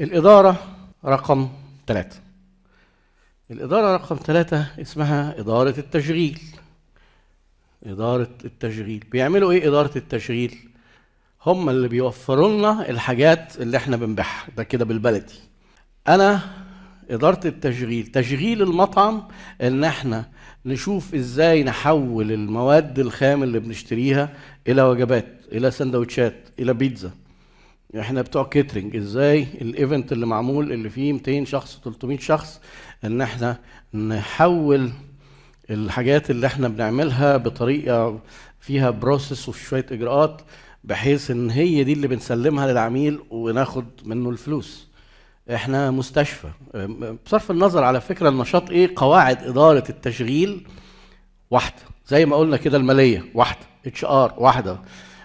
الإدارة رقم ثلاثة. الإدارة رقم ثلاثة اسمها إدارة التشغيل. إدارة التشغيل. بيعملوا إيه إدارة التشغيل؟ هم اللي بيوفروا لنا الحاجات اللي إحنا بنبيعها. ده كده بالبلدي. أنا إدارة التشغيل تشغيل المطعم إن إحنا نشوف إزاي نحول المواد الخام اللي بنشتريها إلى وجبات إلى سندوتشات إلى بيتزا. إحنا بتوع catering إزاي؟ ال event اللي معمول اللي فيه 200 شخص 300 شخص ان إحنا نحول الحاجات اللي إحنا بنعملها بطريقة فيها process وشويه إجراءات بحيث إن هي دي اللي بنسلمها للعميل وناخد منه الفلوس. إحنا مستشفى. بصرف النظر على فكرة النشاط إيه؟ قواعد إدارة التشغيل واحدة. زي ما قلنا كده المالية واحدة. HR واحدة.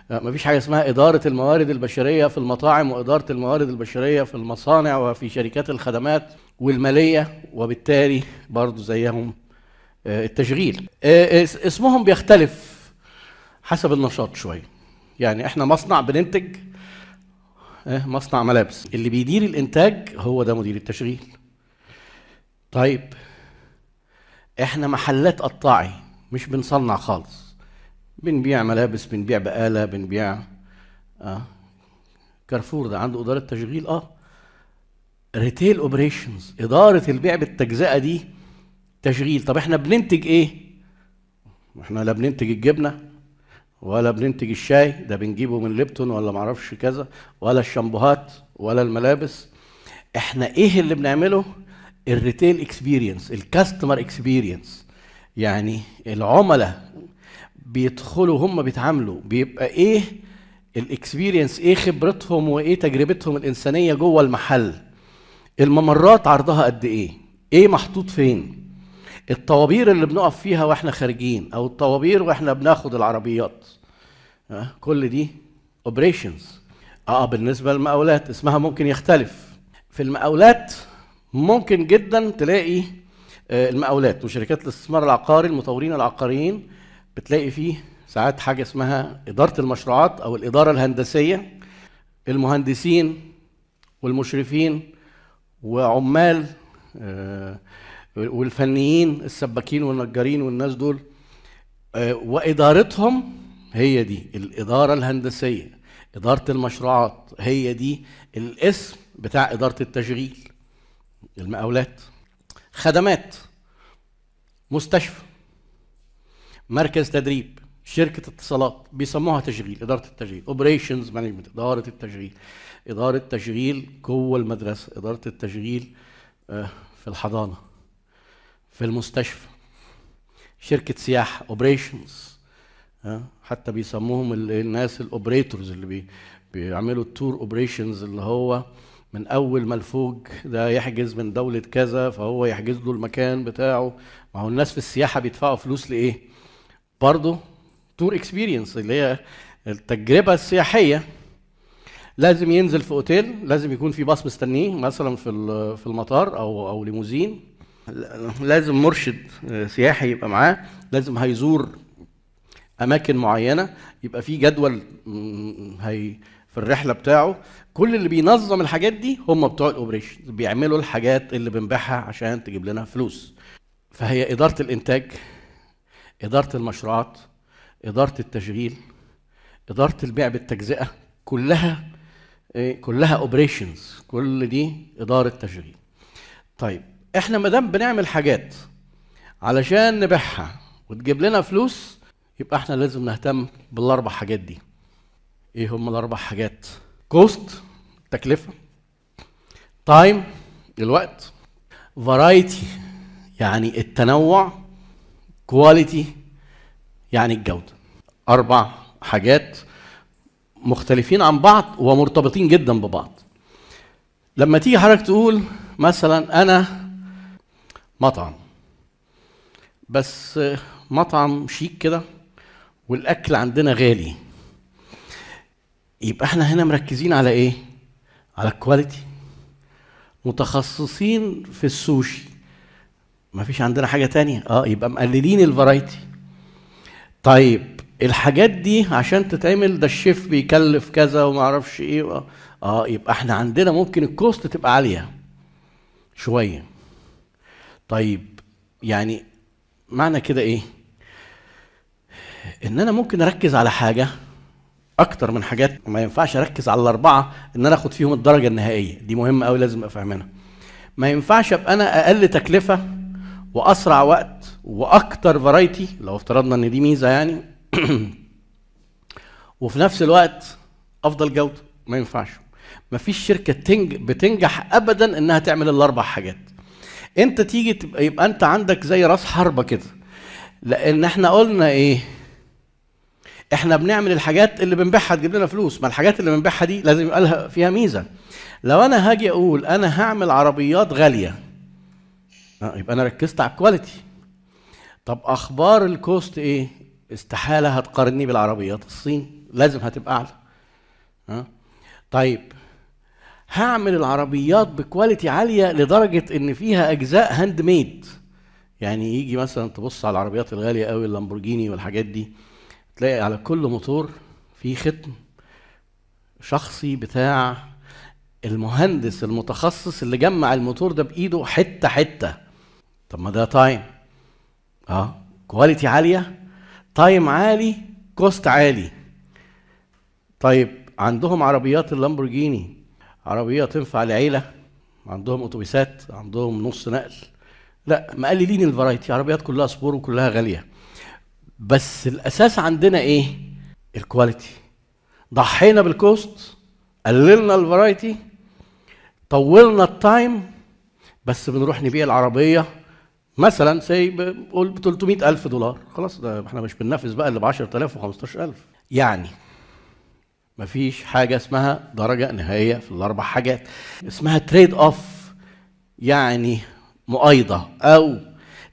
ما فيش حاجة اسمها إدارة الموارد البشرية في المطاعم وإدارة الموارد البشرية في المصانع وفي شركات الخدمات والمالية وبالتالي برضو زيهم التشغيل. اسمهم بيختلف حسب النشاط شوية. يعني إحنا مصنع بننتج مصنع ملابس. اللي بيدير الإنتاج هو ده مدير التشغيل. طيب إحنا محلات قطاعي مش بنصنع خالص. بنبيع ملابس بنبيع بقالة بنبيع آه. كارفور ده عنده إدارة تشغيل آه retail operations إدارة البيع بالتجزئة دي تشغيل طب إحنا بننتج إيه؟ إحنا لا بننتج الجبنة ولا بننتج الشاي ده بنجيبه من ليبتون ولا معرفش كذا ولا الشامبوهات ولا الملابس إحنا إيه اللي بنعمله؟ ال retail experience ال customer experience يعني العملاء بيدخلوا هم بيتعاملوا. بيبقى إيه ال experience إيه خبرتهم وإيه تجربتهم الإنسانية جوه المحل. الممرات عرضها قد إيه؟ إيه محطوط فين؟ الطوابير اللي بنقف فيها وإحنا خارجين أو الطوابير وإحنا بناخد العربيات؟ كل دي اوبريشنز آه بالنسبة للمقاولات اسمها ممكن يختلف. في المقاولات ممكن جدا تلاقي آه المقاولات وشركات الاستثمار العقاري المطورين العقاريين بتلاقي فيه ساعات حاجة اسمها إدارة المشروعات أو الإدارة الهندسية. المهندسين والمشرفين وعمال والفنيين السباكين والنجارين والناس دول وإدارتهم هي دي الإدارة الهندسية إدارة المشروعات هي دي الاسم بتاع إدارة التشغيل المقاولات. خدمات مستشفى. مركز تدريب شركة اتصالات بيسموها تشغيل إدارة التشغيل operations management إدارة التشغيل. إدارة تشغيل جوه المدرسة إدارة التشغيل في الحضانة في المستشفى. شركة سياحة operations حتى بيسموهم الناس ال operators اللي بي بيعملوا ال tour operations اللي هو من أول ما الفوج ده يحجز من دولة كذا فهو يحجز له المكان بتاعه. ما هو الناس في السياحة بيدفعوا فلوس لإيه؟ برضه tour experience اللي هي التجربة السياحية. لازم ينزل في أوتيل لازم يكون في باص مستنيه مثلا في في المطار أو أو ليموزين. لازم مرشد سياحي يبقى معاه. لازم هيزور أماكن معينة. يبقى في جدول هي في الرحلة بتاعه. كل اللي بينظم الحاجات دي هم بتوع الأوبريشن. بيعملوا الحاجات اللي بنبيعها عشان تجيب لنا فلوس. فهي إدارة الإنتاج إدارة المشروعات إدارة التشغيل إدارة البيع بالتجزئة كلها كلها operations كل دي إدارة تشغيل. طيب إحنا ما دام بنعمل حاجات علشان نبيعها وتجيب لنا فلوس يبقى إحنا لازم نهتم بالأربع حاجات دي. إيه هم الأربع حاجات؟ cost التكلفه time الوقت variety يعني التنوع quality يعني الجودة. أربع حاجات مختلفين عن بعض ومرتبطين جدا ببعض. لما تيجي حضرتك تقول مثلا أنا مطعم بس مطعم شيك كده والأكل عندنا غالي يبقى إحنا هنا مركزين على إيه؟ على الكواليتي متخصصين في السوشي. ما فيش عندنا حاجة تانية. آه يبقى مقللين ال variety. طيب الحاجات دي عشان تتعمل ده الشيف بيكلف كذا وما أعرفش إيه آه يبقى إحنا عندنا ممكن ال cost تبقى عالية شوية. طيب يعني معنى كده إيه؟ إن أنا ممكن أركز على حاجة أكتر من حاجات ما ينفعش أركز على الأربعة إن أنا آخد فيهم الدرجة النهائية. دي مهمة قوي لازم افهمها ما ينفعش أبقى أنا أقل تكلفة وأسرع وقت وأكتر فرايتي لو افترضنا إن دي ميزة يعني. وفي نفس الوقت أفضل جودة ما ينفعش. ما فيش شركة تنج بتنجح ابدا إنها تعمل الأربع حاجات. أنت تيجي تبقى يبقى أنت عندك زي رأس حربة كده. لأن إحنا قلنا إيه؟ إحنا بنعمل الحاجات اللي بنبيعها تجيب لنا فلوس. ما الحاجات اللي بنبيعها دي لازم يبقى لها فيها ميزة. لو أنا هاجي أقول أنا هعمل عربيات غالية آه، يبقى أنا ركزت على ال quality طب أخبار ال cost إيه؟ استحالة هتقارني بالعربيات. الصين لازم هتبقى أعلى. ها طيب هعمل العربيات ب quality عالية لدرجة إن فيها أجزاء hand made يعني يجي مثلا تبص على العربيات الغالية قوي اللامبورجيني والحاجات دي تلاقي على كل موتور في ختم شخصي بتاع المهندس المتخصص اللي جمع الموتور ده بإيده حتة حتة. طب ما ده time آه. quality عالية. time عالي cost عالي. طيب عندهم عربيات اللامبورجيني. عربية تنفع لعيلة. عندهم أتوبيسات. عندهم نص نقل. لا مقللين ال variety عربيات كلها sport وكلها غالية. بس الأساس عندنا إيه؟ ال quality ضحينا بال cost قللنا ال variety طولنا ال time بس بنروح نبيع العربية مثلا سي بقول ب 300 ألف دولار. خلاص ده إحنا مش بننافس بقى اللي ب 10000 و 15000 يعني مفيش حاجة اسمها درجة نهائية في الأربع حاجات. اسمها trade off يعني مؤايضة أو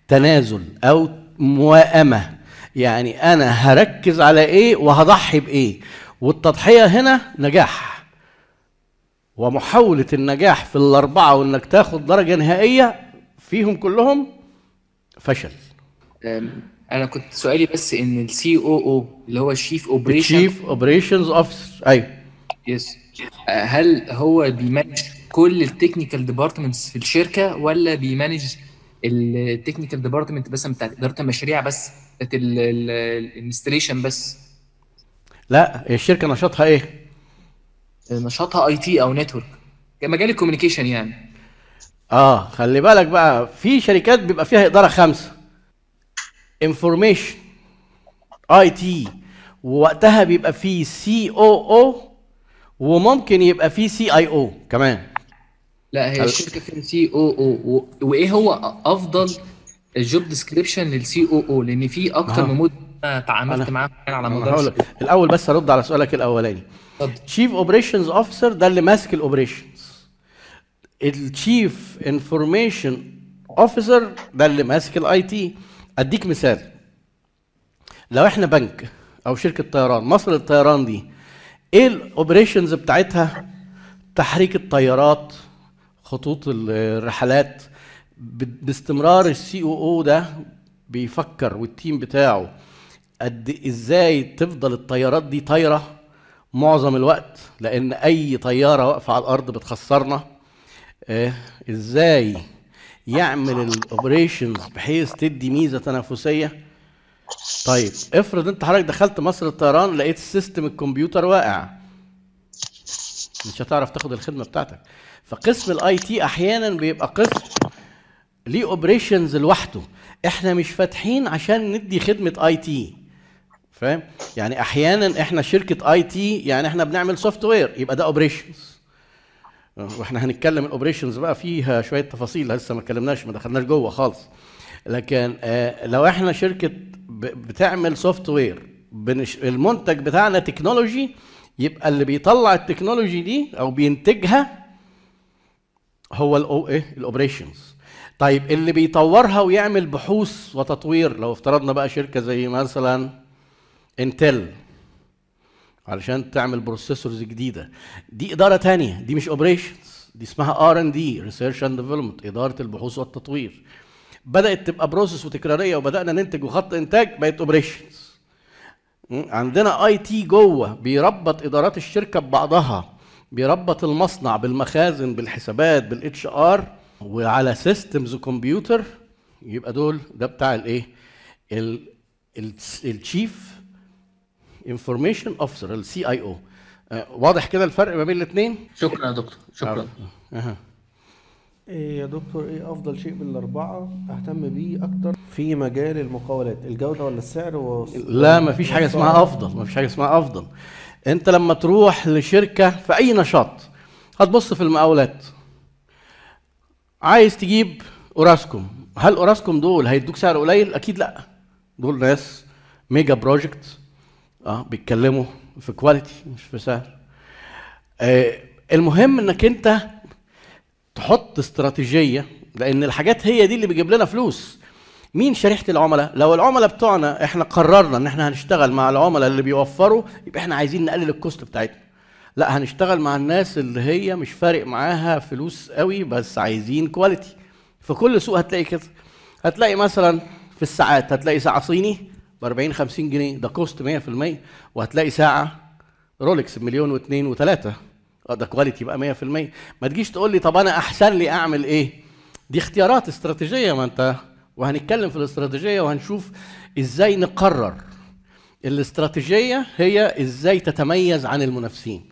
تنازل أو موائمة. يعني أنا هركز على إيه وهضحي بإيه. والتضحية هنا نجاح. ومحاولة النجاح في الأربعة وإنك تاخد درجة نهائية فيهم كلهم فشل. أنا كنت سؤالي بس إن ال COO اللي هو ال chief operation chief operations officer أيوه. yes هل هو بي manage كل ال technical departments في الشركة ولا بي manage ال technical department بس بتاعت إدارة المشاريع بس بتاعت ال installation بس؟ لا هي الشركة نشاطها إيه؟ نشاطها IT أو network مجال ال communication يعني. آه خلي بالك بقى في شركات بيبقى فيها إدارة خمسه information IT ووقتها بيبقى فيه COO وممكن يبقى فيه CIO كمان. لا هي الشركة فيها COO وإيه هو أفضل ال job description لل COO لأن في أكتر. من اتعاملت أنا- معاه على أنا مدار. الأول بس أرد على سؤالك الأولاني. chief operations officer ده اللي ماسك ال operations ال chief information officer ده اللي ماسك ال IT أديك مثال. لو إحنا بنك أو شركة طيران مصر للطيران دي إيه ال operations بتاعتها؟ تحريك الطيارات خطوط الرحلات. باستمرار ال COO ده بيفكر وال team بتاعه قد إزاي تفضل الطيارات دي طايرة معظم الوقت لأن أي طيارة واقفة على الأرض بتخسرنا. إزاي يعمل ال operations بحيث تدي ميزة تنافسية؟ طيب افرض انت حضرتك دخلت مصر الطيران لقيت ال system الكمبيوتر واقع. مش هتعرف تاخد الخدمة بتاعتك. فقسم ال IT أحيانا بيبقى قسم ليه operations لوحده. إحنا مش فاتحين عشان ندي خدمة IT فاهم؟ يعني أحيانا إحنا شركة IT يعني إحنا بنعمل software يبقى ده operations وإحنا هنتكلم ال operations بقى فيها شوية تفاصيل لسه ما اتكلمناش ما دخلناش جوه خالص. لكن آه، لو إحنا شركة بتعمل software. المنتج بتاعنا technology يبقى اللي بيطلع التكنولوجي دي أو بينتجها هو ال o- إيه؟ ال operations طيب اللي بيطورها ويعمل بحوث وتطوير لو افترضنا بقى شركة زي مثلا انتل علشان تعمل processors جديدة. دي إدارة تانية دي مش operations دي اسمها R and D research and development إدارة البحوث والتطوير. بدأت تبقى process وتكرارية وبدأنا ننتج وخط إنتاج بقت operations عندنا IT جوه بيربط إدارات الشركة ببعضها بيربط المصنع بالمخازن بالحسابات بال HR وعلى systems وكمبيوتر يبقى دول ده بتاع الإيه؟ ال chief information officer ال CIO واضح كده الفرق ما بين الاثنين شكرا يا دكتور شكرا. أه. إيه يا دكتور إيه أفضل شيء من الاربعه أهتم بيه أكتر في مجال المقاولات الجودة ولا السعر و... لا ما فيش حاجة اسمها أفضل ما فيش حاجة اسمها أفضل. أنت لما تروح لشركة في أي نشاط هتبص في المقاولات. عايز تجيب أوراسكوم هل أوراسكوم دول هيدوك سعر قليل؟ أكيد لا. دول ناس mega project. آه بيتكلموا في quality مش في سعر آه المهم إنك أنت تحط استراتيجية لأن الحاجات هي دي اللي بيجيب لنا فلوس. مين شريحة العملاء؟ لو العملاء بتوعنا إحنا قررنا إن إحنا هنشتغل مع العملاء اللي بيوفروا يبقى إحنا عايزين نقلل ال cost بتاعتنا. لا هنشتغل مع الناس اللي هي مش فارق معاها فلوس قوي بس عايزين quality في كل سوق هتلاقي كده. هتلاقي مثلا في الساعات هتلاقي ساعة صيني ب 40 50 جنيه. ده cost 100% وهتلاقي ساعة رولكس بمليون واثنين وثلاثه آه ده quality بقى 100% ما تجيش تقول لي طب أنا أحسن لي أعمل إيه؟ دي اختيارات استراتيجية ما أنت. وهنتكلم في الاستراتيجية وهنشوف إزاي نقرر. الاستراتيجية هي إزاي تتميز عن المنافسين.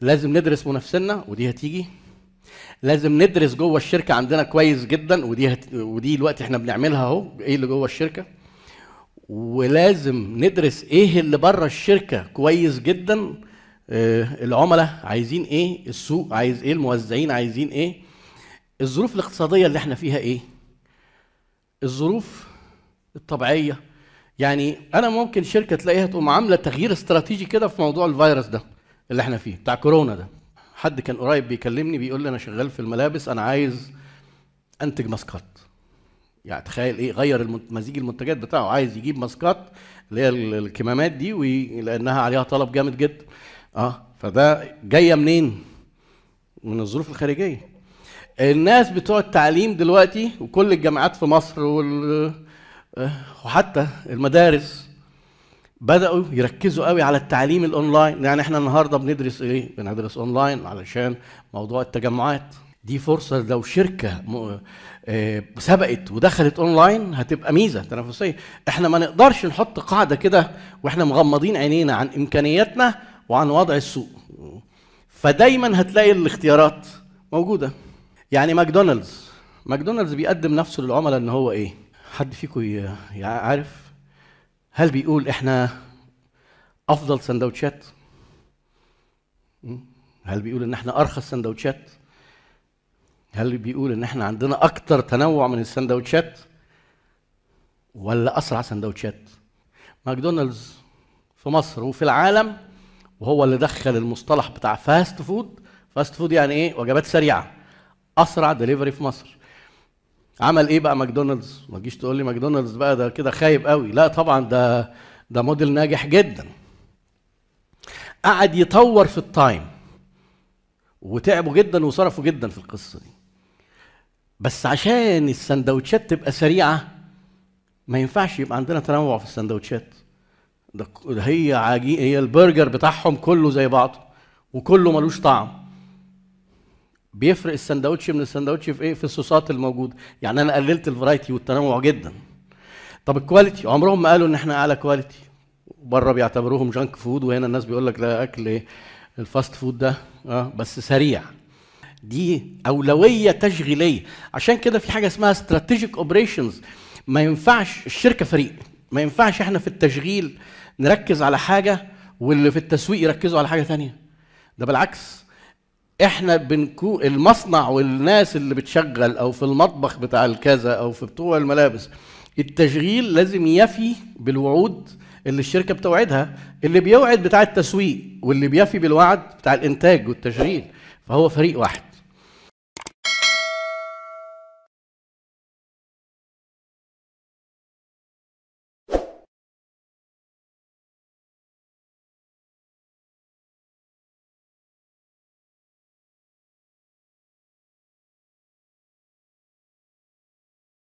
لازم ندرس منافسينا ودي هتيجي. لازم ندرس جوه الشركة عندنا كويس جدا ودي هت... ودي دلوقتي إحنا بنعملها أهو. إيه اللي جوه الشركة؟ ولازم ندرس إيه اللي بره الشركة كويس جدا. آه العملاء عايزين إيه السوق عايز إيه الموزعين عايزين إيه. الظروف الاقتصادية اللي إحنا فيها إيه. الظروف الطبيعية. يعني أنا ممكن شركة تلاقيها تقوم عاملة تغيير استراتيجي كده في موضوع الفيروس ده اللي إحنا فيه بتاع كورونا ده. حد كان قريب بيكلمني بيقول لي أنا شغال في الملابس أنا عايز انتج ماسكات. يعني تخيل إيه غير مزيج المنتجات بتاعه. عايز يجيب ماسكات اللي هي الكمامات دي وي... لأنها عليها طلب جامد جدا. آه فده جاية منين؟ من الظروف الخارجية. الناس بتوع التعليم دلوقتي وكل الجامعات في مصر وال... وحتى المدارس بدأوا يركزوا قوي على التعليم الأونلاين. يعني إحنا النهارده بندرس إيه؟ بندرس أونلاين علشان موضوع التجمعات. دي فرصة لو شركة. آه سبقت ودخلت أونلاين هتبقى ميزة تنافسية. إحنا ما نقدرش نحط قاعدة كده وإحنا مغمضين عينينا عن إمكانياتنا وعن وضع السوق. فدايما هتلاقي الاختيارات موجودة. يعني ماكدونالدز. ماكدونالدز بيقدم نفسه للعملاء إن هو إيه؟ حد فيكم عارف؟ هل بيقول إحنا أفضل سندوتشات؟ هل بيقول إن إحنا أرخص سندوتشات؟ هل بيقول إن إحنا عندنا أكتر تنوع من السندوتشات؟ ولا أسرع سندوتشات؟ ماكدونالدز في مصر وفي العالم وهو اللي دخل المصطلح بتاع fast food fast food يعني إيه؟ وجبات سريعة. أسرع دليفري في مصر. عمل إيه بقى ماكدونالدز؟ ما تجيش تقول لي ماكدونالدز بقى ده كده خايب قوي. لا طبعا ده ده موديل ناجح جدا. قعد يطور في ال time وتعبوا جدا وصرفوا جدا في القصة دي. بس عشان السندوتشات تبقى سريعة ما ينفعش يبقى عندنا تنوع في السندوتشات. ده هي هي البرجر بتاعهم كله زي بعضه وكله ملوش طعم. بيفرق السندوتش من السندوتش في إيه؟ في الصوصات الموجودة. يعني أنا قللت ال variety والتنوع جدا. طب ال quality عمرهم ما قالوا إن إحنا أعلى quality بره بيعتبروهم junk food وهنا الناس بيقول لك لا أكل إيه؟ ال fast food ده آه بس سريع. دي أولوية تشغيلية. عشان كده في حاجة اسمها strategic operations ما ينفعش الشركة فريق. ما ينفعش إحنا في التشغيل نركز على حاجة واللي في التسويق يركزوا على حاجة ثانية ده بالعكس. إحنا بنكون المصنع والناس اللي بتشغل أو في المطبخ بتاع الكذا أو في بتوع الملابس التشغيل لازم يفي بالوعود اللي الشركة بتوعدها اللي بيوعد بتاع التسويق واللي بيفي بالوعد بتاع الإنتاج والتشغيل. فهو فريق واحد.